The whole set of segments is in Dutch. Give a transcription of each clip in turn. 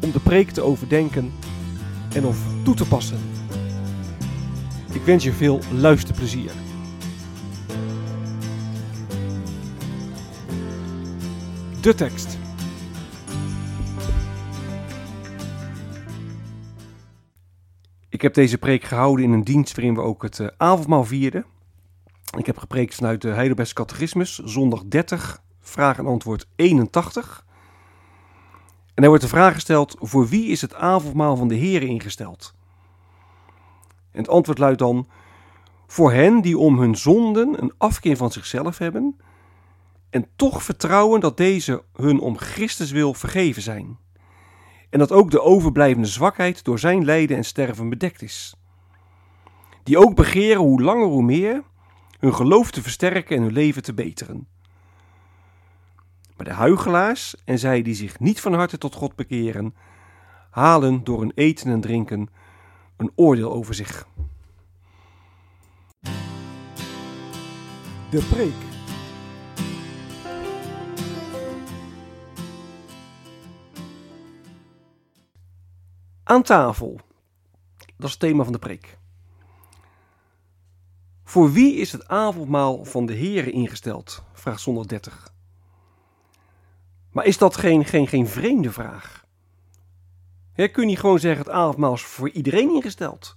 om de preek te overdenken en of toe te passen. Ik wens je veel luisterplezier. De tekst. Ik heb deze preek gehouden in een dienst waarin we ook het uh, avondmaal vierden. Ik heb gepreekt vanuit de Heidelbergse Catechismus, zondag 30, vraag en antwoord 81. En er wordt de vraag gesteld: voor wie is het avondmaal van de Heer ingesteld? En het antwoord luidt dan: voor hen die om hun zonden een afkeer van zichzelf hebben en toch vertrouwen dat deze hun om Christus wil vergeven zijn. En dat ook de overblijvende zwakheid door zijn lijden en sterven bedekt is. Die ook begeren hoe langer hoe meer hun geloof te versterken en hun leven te beteren. Maar de huigelaars en zij die zich niet van harte tot God bekeren, halen door hun eten en drinken een oordeel over zich. De preek. Aan tafel. Dat is het thema van de preek. Voor wie is het avondmaal van de Heer ingesteld? Vraag 130. Maar is dat geen, geen, geen vreemde vraag? kun je niet gewoon zeggen het avondmaal is voor iedereen ingesteld?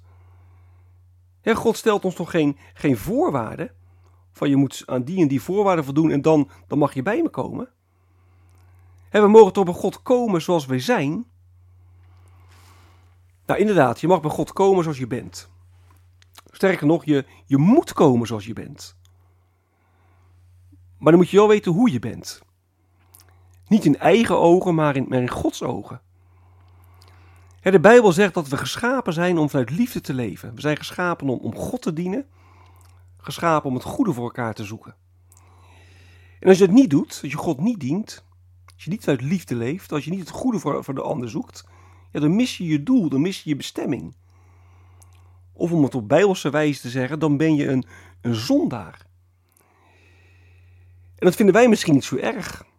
God stelt ons toch geen, geen voorwaarden? Van je moet aan die en die voorwaarden voldoen en dan, dan mag je bij me komen? we mogen toch bij God komen zoals wij zijn? Nou inderdaad, je mag bij God komen zoals je bent. Sterker nog, je, je moet komen zoals je bent. Maar dan moet je wel weten hoe je bent. Niet in eigen ogen, maar in, Gods ogen. De Bijbel zegt dat we geschapen zijn om vanuit liefde te leven. We zijn geschapen om, om God te dienen, geschapen om het goede voor elkaar te zoeken. En als je het niet doet, als je God niet dient, als je niet vanuit liefde leeft, als je niet het goede voor, voor de ander zoekt, dan mis je je doel, dan mis je je bestemming. Of om het op bijbelse wijze te zeggen, dan ben je een, een zondaar. En dat vinden wij misschien niet zo erg.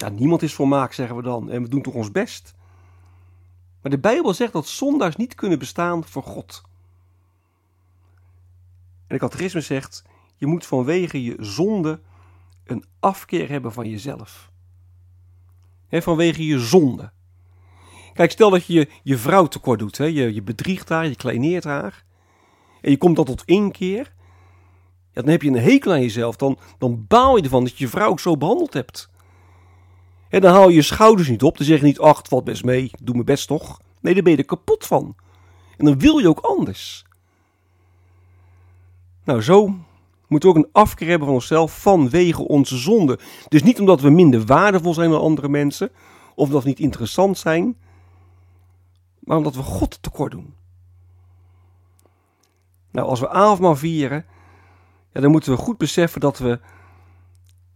Ja, niemand is volmaakt, zeggen we dan, en we doen toch ons best. Maar de Bijbel zegt dat zondaars niet kunnen bestaan voor God. En de catechisme zegt, je moet vanwege je zonde een afkeer hebben van jezelf. He, vanwege je zonde. Kijk, stel dat je je vrouw tekort doet. Hè? Je, je bedriegt haar, je kleineert haar. En je komt dan tot inkeer. Ja, dan heb je een hekel aan jezelf. Dan, dan baal je ervan dat je je vrouw ook zo behandeld hebt. En dan haal je je schouders niet op. Dan zeg je niet, ach, het valt best mee. Doe mijn best toch. Nee, dan ben je er kapot van. En dan wil je ook anders. Nou, zo moeten we ook een afkeer hebben van onszelf vanwege onze zonde. Dus niet omdat we minder waardevol zijn dan andere mensen. Of omdat we niet interessant zijn maar omdat we God tekort doen. Nou, als we avondmaal vieren, ja, dan moeten we goed beseffen dat we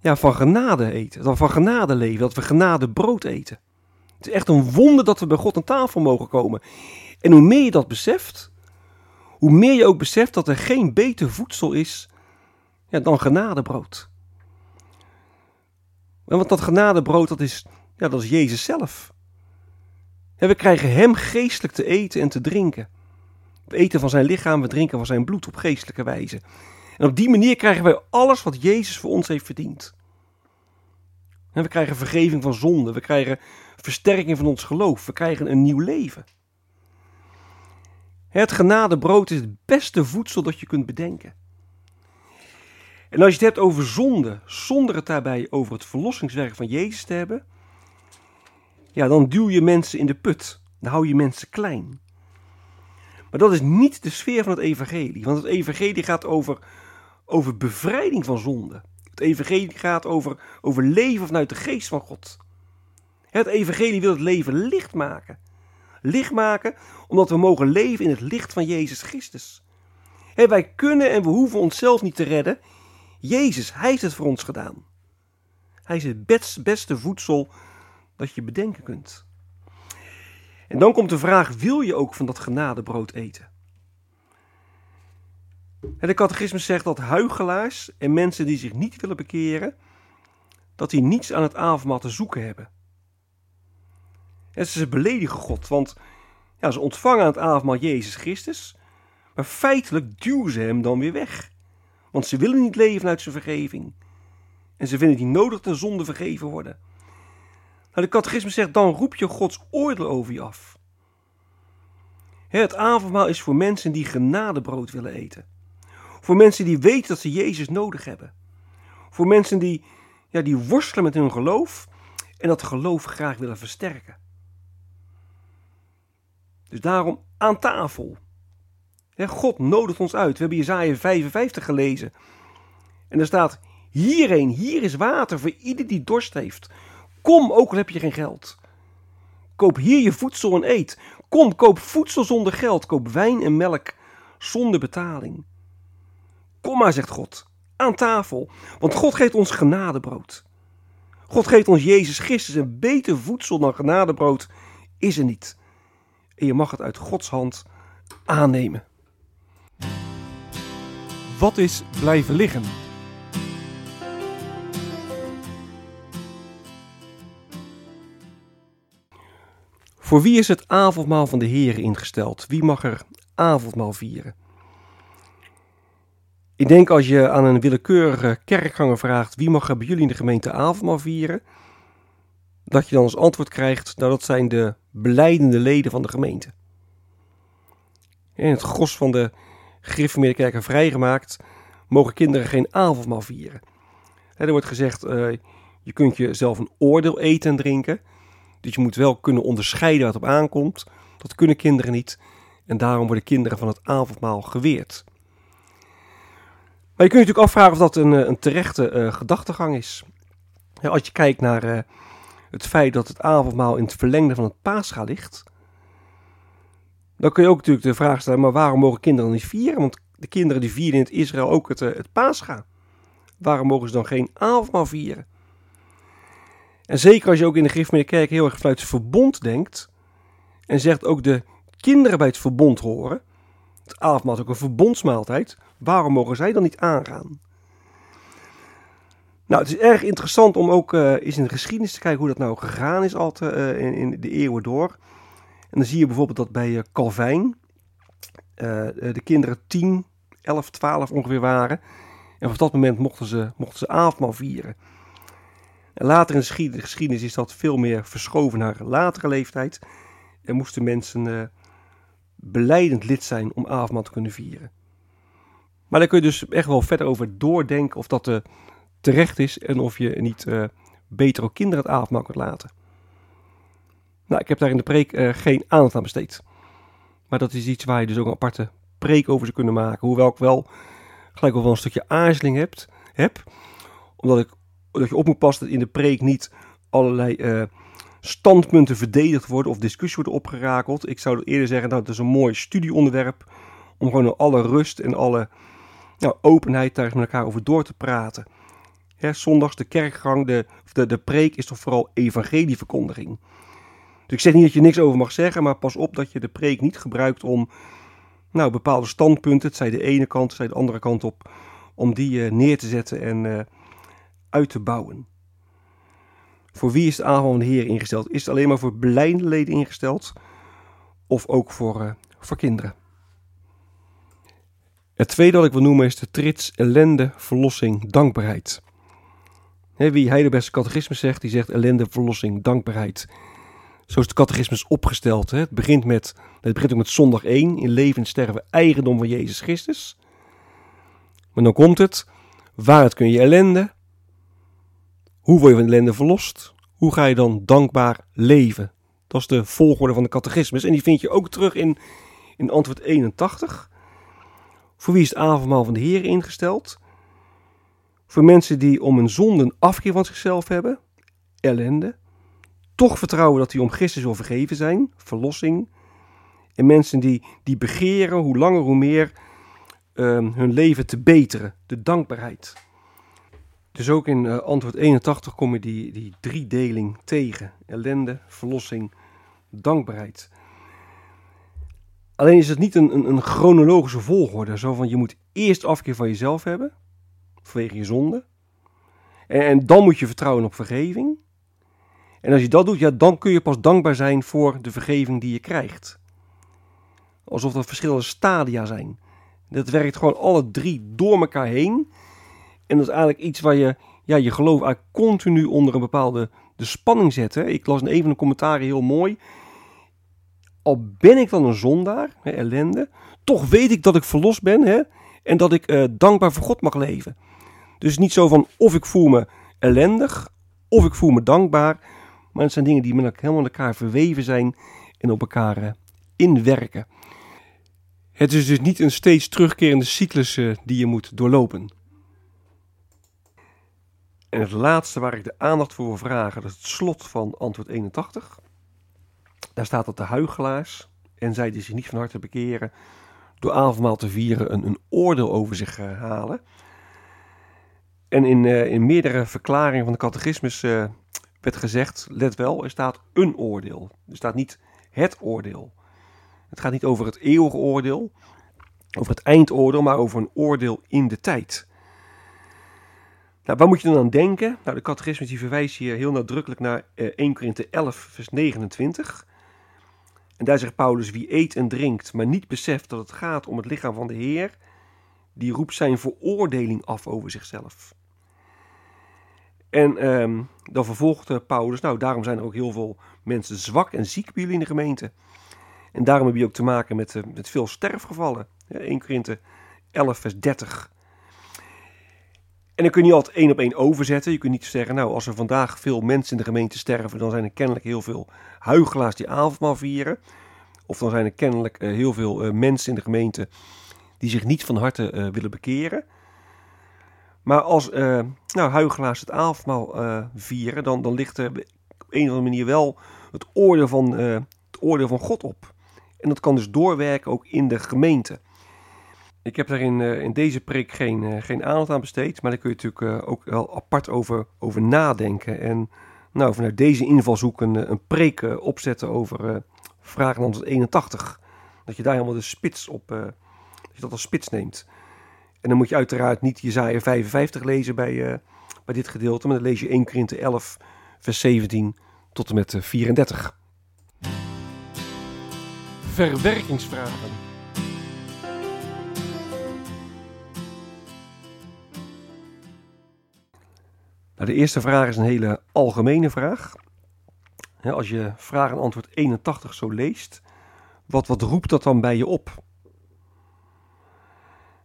ja, van genade eten, dat van genade leven, dat we genade brood eten. Het is echt een wonder dat we bij God aan tafel mogen komen. En hoe meer je dat beseft, hoe meer je ook beseft dat er geen beter voedsel is ja, dan genadebrood. Want dat genadebrood, dat is, ja, dat is Jezus zelf. En we krijgen hem geestelijk te eten en te drinken. We eten van zijn lichaam, we drinken van zijn bloed op geestelijke wijze. En op die manier krijgen wij alles wat Jezus voor ons heeft verdiend. En we krijgen vergeving van zonde. We krijgen versterking van ons geloof. We krijgen een nieuw leven. Het genadebrood is het beste voedsel dat je kunt bedenken. En als je het hebt over zonde, zonder het daarbij over het verlossingswerk van Jezus te hebben, ja, dan duw je mensen in de put. Dan hou je mensen klein. Maar dat is niet de sfeer van het evangelie. Want het evangelie gaat over, over bevrijding van zonde. Het evangelie gaat over, over leven vanuit de geest van God. Het evangelie wil het leven licht maken. Licht maken omdat we mogen leven in het licht van Jezus Christus. En wij kunnen en we hoeven onszelf niet te redden. Jezus, Hij heeft het voor ons gedaan. Hij is het beste voedsel dat je bedenken kunt. En dan komt de vraag: wil je ook van dat genadebrood eten? De catechismus zegt dat huigelaars en mensen die zich niet willen bekeren, dat die niets aan het avondmaal te zoeken hebben. En ze beledigen God, want ja, ze ontvangen aan het avondmaal Jezus Christus, maar feitelijk duwen ze hem dan weer weg. Want ze willen niet leven uit zijn vergeving. En ze vinden niet nodig de zonde vergeven worden. Nou, de catechismus zegt, dan roep je Gods oordeel over je af. Het avondmaal is voor mensen die genadebrood willen eten. Voor mensen die weten dat ze Jezus nodig hebben. Voor mensen die, ja, die worstelen met hun geloof en dat geloof graag willen versterken. Dus daarom aan tafel. God nodigt ons uit. We hebben Jezaja 55 gelezen. En er staat, hierheen, hier is water voor ieder die dorst heeft. Kom, ook al heb je geen geld. Koop hier je voedsel en eet. Kom, koop voedsel zonder geld. Koop wijn en melk zonder betaling. Kom maar, zegt God, aan tafel. Want God geeft ons genadebrood. God geeft ons Jezus Christus een beter voedsel dan genadebrood is er niet. En je mag het uit Gods hand aannemen. Wat is blijven liggen? Voor wie is het avondmaal van de Heer ingesteld? Wie mag er avondmaal vieren? Ik denk als je aan een willekeurige kerkganger vraagt wie mag bij jullie in de gemeente avondmaal vieren, dat je dan als antwoord krijgt, nou dat zijn de beleidende leden van de gemeente. In het gros van de gereformeerde kerken vrijgemaakt, mogen kinderen geen avondmaal vieren. Er wordt gezegd, uh, je kunt jezelf een oordeel eten en drinken, dus je moet wel kunnen onderscheiden wat op aankomt. Dat kunnen kinderen niet en daarom worden kinderen van het avondmaal geweerd. Maar je kunt je natuurlijk afvragen of dat een, eh, een terechte uh, gedachtegang is. Als je kijkt naar uh, het feit dat het avondmaal in het verlengde van het paascha ligt, dan kun je ook natuurlijk de vraag stellen, maar waarom mogen kinderen niet vieren? Want de kinderen die vieren in het Israël ook het, het paascha. Waarom mogen ze dan geen avondmaal vieren? En zeker als je ook in de Kerk heel erg vanuit het verbond denkt en zegt ook de kinderen bij het verbond horen, het avondmaal is ook een verbondsmaaltijd, waarom mogen zij dan niet aangaan? Nou, het is erg interessant om ook uh, eens in de geschiedenis te kijken hoe dat nou gegaan is altijd uh, in, in, de eeuwen door. En dan zie je bijvoorbeeld dat bij uh, Calvijn de kinderen 10, 11, 12 ongeveer waren. En op dat moment mochten ze, mochten ze avondmaal vieren. En later in de geschiedenis is dat veel meer verschoven naar latere leeftijd. En moesten mensen beleidend lid zijn om avondmaal te kunnen vieren. Maar daar kun je dus echt wel verder over doordenken of dat uh, terecht is en of je niet uh, beter ook kinderen het avondmaal kunt laten. Nou, ik heb daar in de preek uh, geen aandacht aan besteed. Maar dat is iets waar je dus ook een aparte preek over zou kunnen maken. Hoewel ik wel gelijk wel een stukje aarzeling hebt, heb. Omdat ik, dat je op moet passen dat in de preek niet allerlei standpunten verdedigd worden of discussie worden opgerakeld. Ik zou eerder zeggen dat het is een mooi studieonderwerp om gewoon alle rust en alle openheid daar met elkaar over door te praten. Hè, zondags de kerkgang, de, de, de preek is toch vooral evangelieverkondiging. Dus ik zeg niet dat je niks over mag zeggen, maar pas op dat je de preek niet gebruikt om nou, bepaalde standpunten, het zij de ene kant, het zij de andere kant op, om die uh, neer te zetten en uh, uit te bouwen. Voor wie is de avond van de Heer ingesteld? Is het alleen maar voor blijde leden ingesteld? Of ook voor, uh, voor kinderen? Het tweede dat ik wil noemen is de trits, ellende, verlossing, dankbaarheid. He, wie Heidelbergse catechismus zegt, die zegt ellende, verlossing, dankbaarheid. Zo is de catechismus opgesteld. Het, begint met, het begint ook met zondag 1, in leven en sterven, eigendom van Jezus Christus. Maar dan komt het, waaruit kun je ellende? Hoe word je van ellende verlost? Hoe ga je dan dankbaar leven? Dat is de volgorde van de catechismus. En die vind je ook terug in, in antwoord 81. Voor wie is het avondmaal van de Heer ingesteld? Voor mensen die om een zonden afkeer van zichzelf hebben, ellende. Toch vertrouwen dat die om Christus wil vergeven zijn, verlossing. En mensen die, die begeren hoe langer hoe meer um, hun leven te beteren, de dankbaarheid. Dus ook in uh, antwoord 81 kom je die, die driedeling tegen. Ellende, verlossing, dankbaarheid. Alleen is het niet een, een, een, chronologische volgorde. Zo van je moet eerst afkeer van jezelf hebben, vanwege je zonde. En, dan moet je vertrouwen op vergeving. En als je dat doet, ja, dan kun je pas dankbaar zijn voor de vergeving die je krijgt. Alsof dat verschillende stadia zijn. Dat werkt gewoon alle drie door elkaar heen. En dat is eigenlijk iets waar je ja, je geloof eigenlijk continu onder een bepaalde de spanning zet. Hè. Ik las in een van de commentaren heel mooi. Al ben ik dan een zondaar, hè, ellende, toch weet ik dat ik verlost ben hè, en dat ik uh, dankbaar voor God mag leven. Dus niet zo van of ik voel me ellendig of ik voel me dankbaar. Maar het zijn dingen die met helemaal elkaar verweven zijn en op elkaar uh, inwerken. Het is dus niet een steeds terugkerende cyclus uh, die je moet doorlopen. En het laatste waar ik de aandacht voor wil vragen, dat is het slot van antwoord 81. Daar staat dat de huigelaars en zij die zich niet van harte bekeren, door avondmaal te vieren een, een oordeel over zich uh, halen. En in, uh, in meerdere verklaringen van de catechismus uh, werd gezegd, let wel, er staat een oordeel. Er staat niet het oordeel. Het gaat niet over het eeuwige oordeel, over het eindoordeel, maar over een oordeel in de tijd. Nou, waar moet je dan aan denken? Nou, de catechismus die verwijst hier heel nadrukkelijk naar uh, 1 Korinthe 11, vers 29. En daar zegt Paulus, wie eet en drinkt, maar niet beseft dat het gaat om het lichaam van de Heer, die roept zijn veroordeling af over zichzelf. En um, dan vervolgt Paulus, nou daarom zijn er ook heel veel mensen zwak en ziek bij jullie in de gemeente. En daarom heb je ook te maken met, uh, met veel sterfgevallen. 1 Korinthe 11 vers 30. En dan kun je niet altijd één op één overzetten. Je kunt niet zeggen, nou, als er vandaag veel mensen in de gemeente sterven, dan zijn er kennelijk heel veel huigelaars die avondmaal vieren. Of dan zijn er kennelijk uh, heel veel uh, mensen in de gemeente die zich niet van harte uh, willen bekeren. Maar als nou, huigelaars het avondmaal vieren, dan, dan ligt er op een of andere manier wel het oordeel, van, het oordeel van God op. En dat kan dus doorwerken ook in de gemeente. Ik heb daar in, uh, in deze preek geen, uh, geen aandacht aan besteed, maar daar kun je natuurlijk uh, ook wel apart over, over nadenken. En nou, vanuit deze invalshoek een, een preek opzetten over vraag 81. Dat je daar helemaal de spits op, dat je dat als spits neemt. En dan moet je uiteraard niet Jezaja 55 lezen bij, bij dit gedeelte, maar dan lees je 1 Korinthe 11, vers 17 tot en met 34. Verwerkingsvragen. Nou, de eerste vraag is een hele algemene vraag. als je vraag en antwoord 81 zo leest, wat, wat roept dat dan bij je op?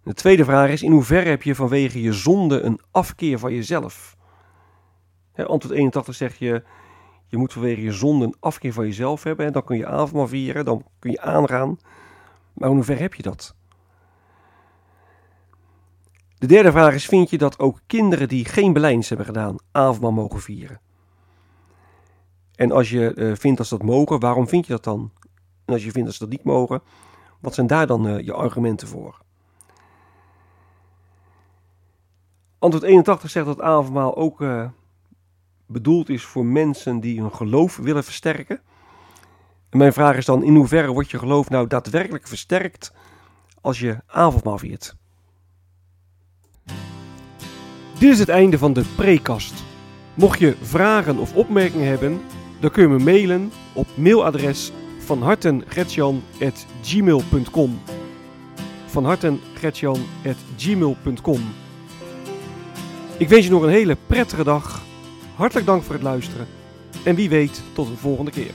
De tweede vraag is, in hoeverre heb je vanwege je zonde een afkeer van jezelf? antwoord 81 zegt je, je moet vanwege je zonde een afkeer van jezelf hebben. En dan kun je avondmaal vieren, dan kun je aangaan. Maar in hoeverre heb je dat? De derde vraag is: vind je dat ook kinderen die geen beleidens hebben gedaan avondmaal mogen vieren? En als je uh, vindt dat ze dat mogen, waarom vind je dat dan? En als je vindt dat ze dat niet mogen, wat zijn daar dan uh, je argumenten voor? Antwoord 81 zegt dat avondmaal ook uh, bedoeld is voor mensen die hun geloof willen versterken. En mijn vraag is dan: in hoeverre wordt je geloof nou daadwerkelijk versterkt als je avondmaal viert? Dit is het einde van de prekast. Mocht je vragen of opmerkingen hebben, dan kun je me mailen op mailadres van hartengretjan.gmail.com van hartengretjan.gmail.com Ik wens je nog een hele prettige dag hartelijk dank voor het luisteren. En wie weet, tot een volgende keer.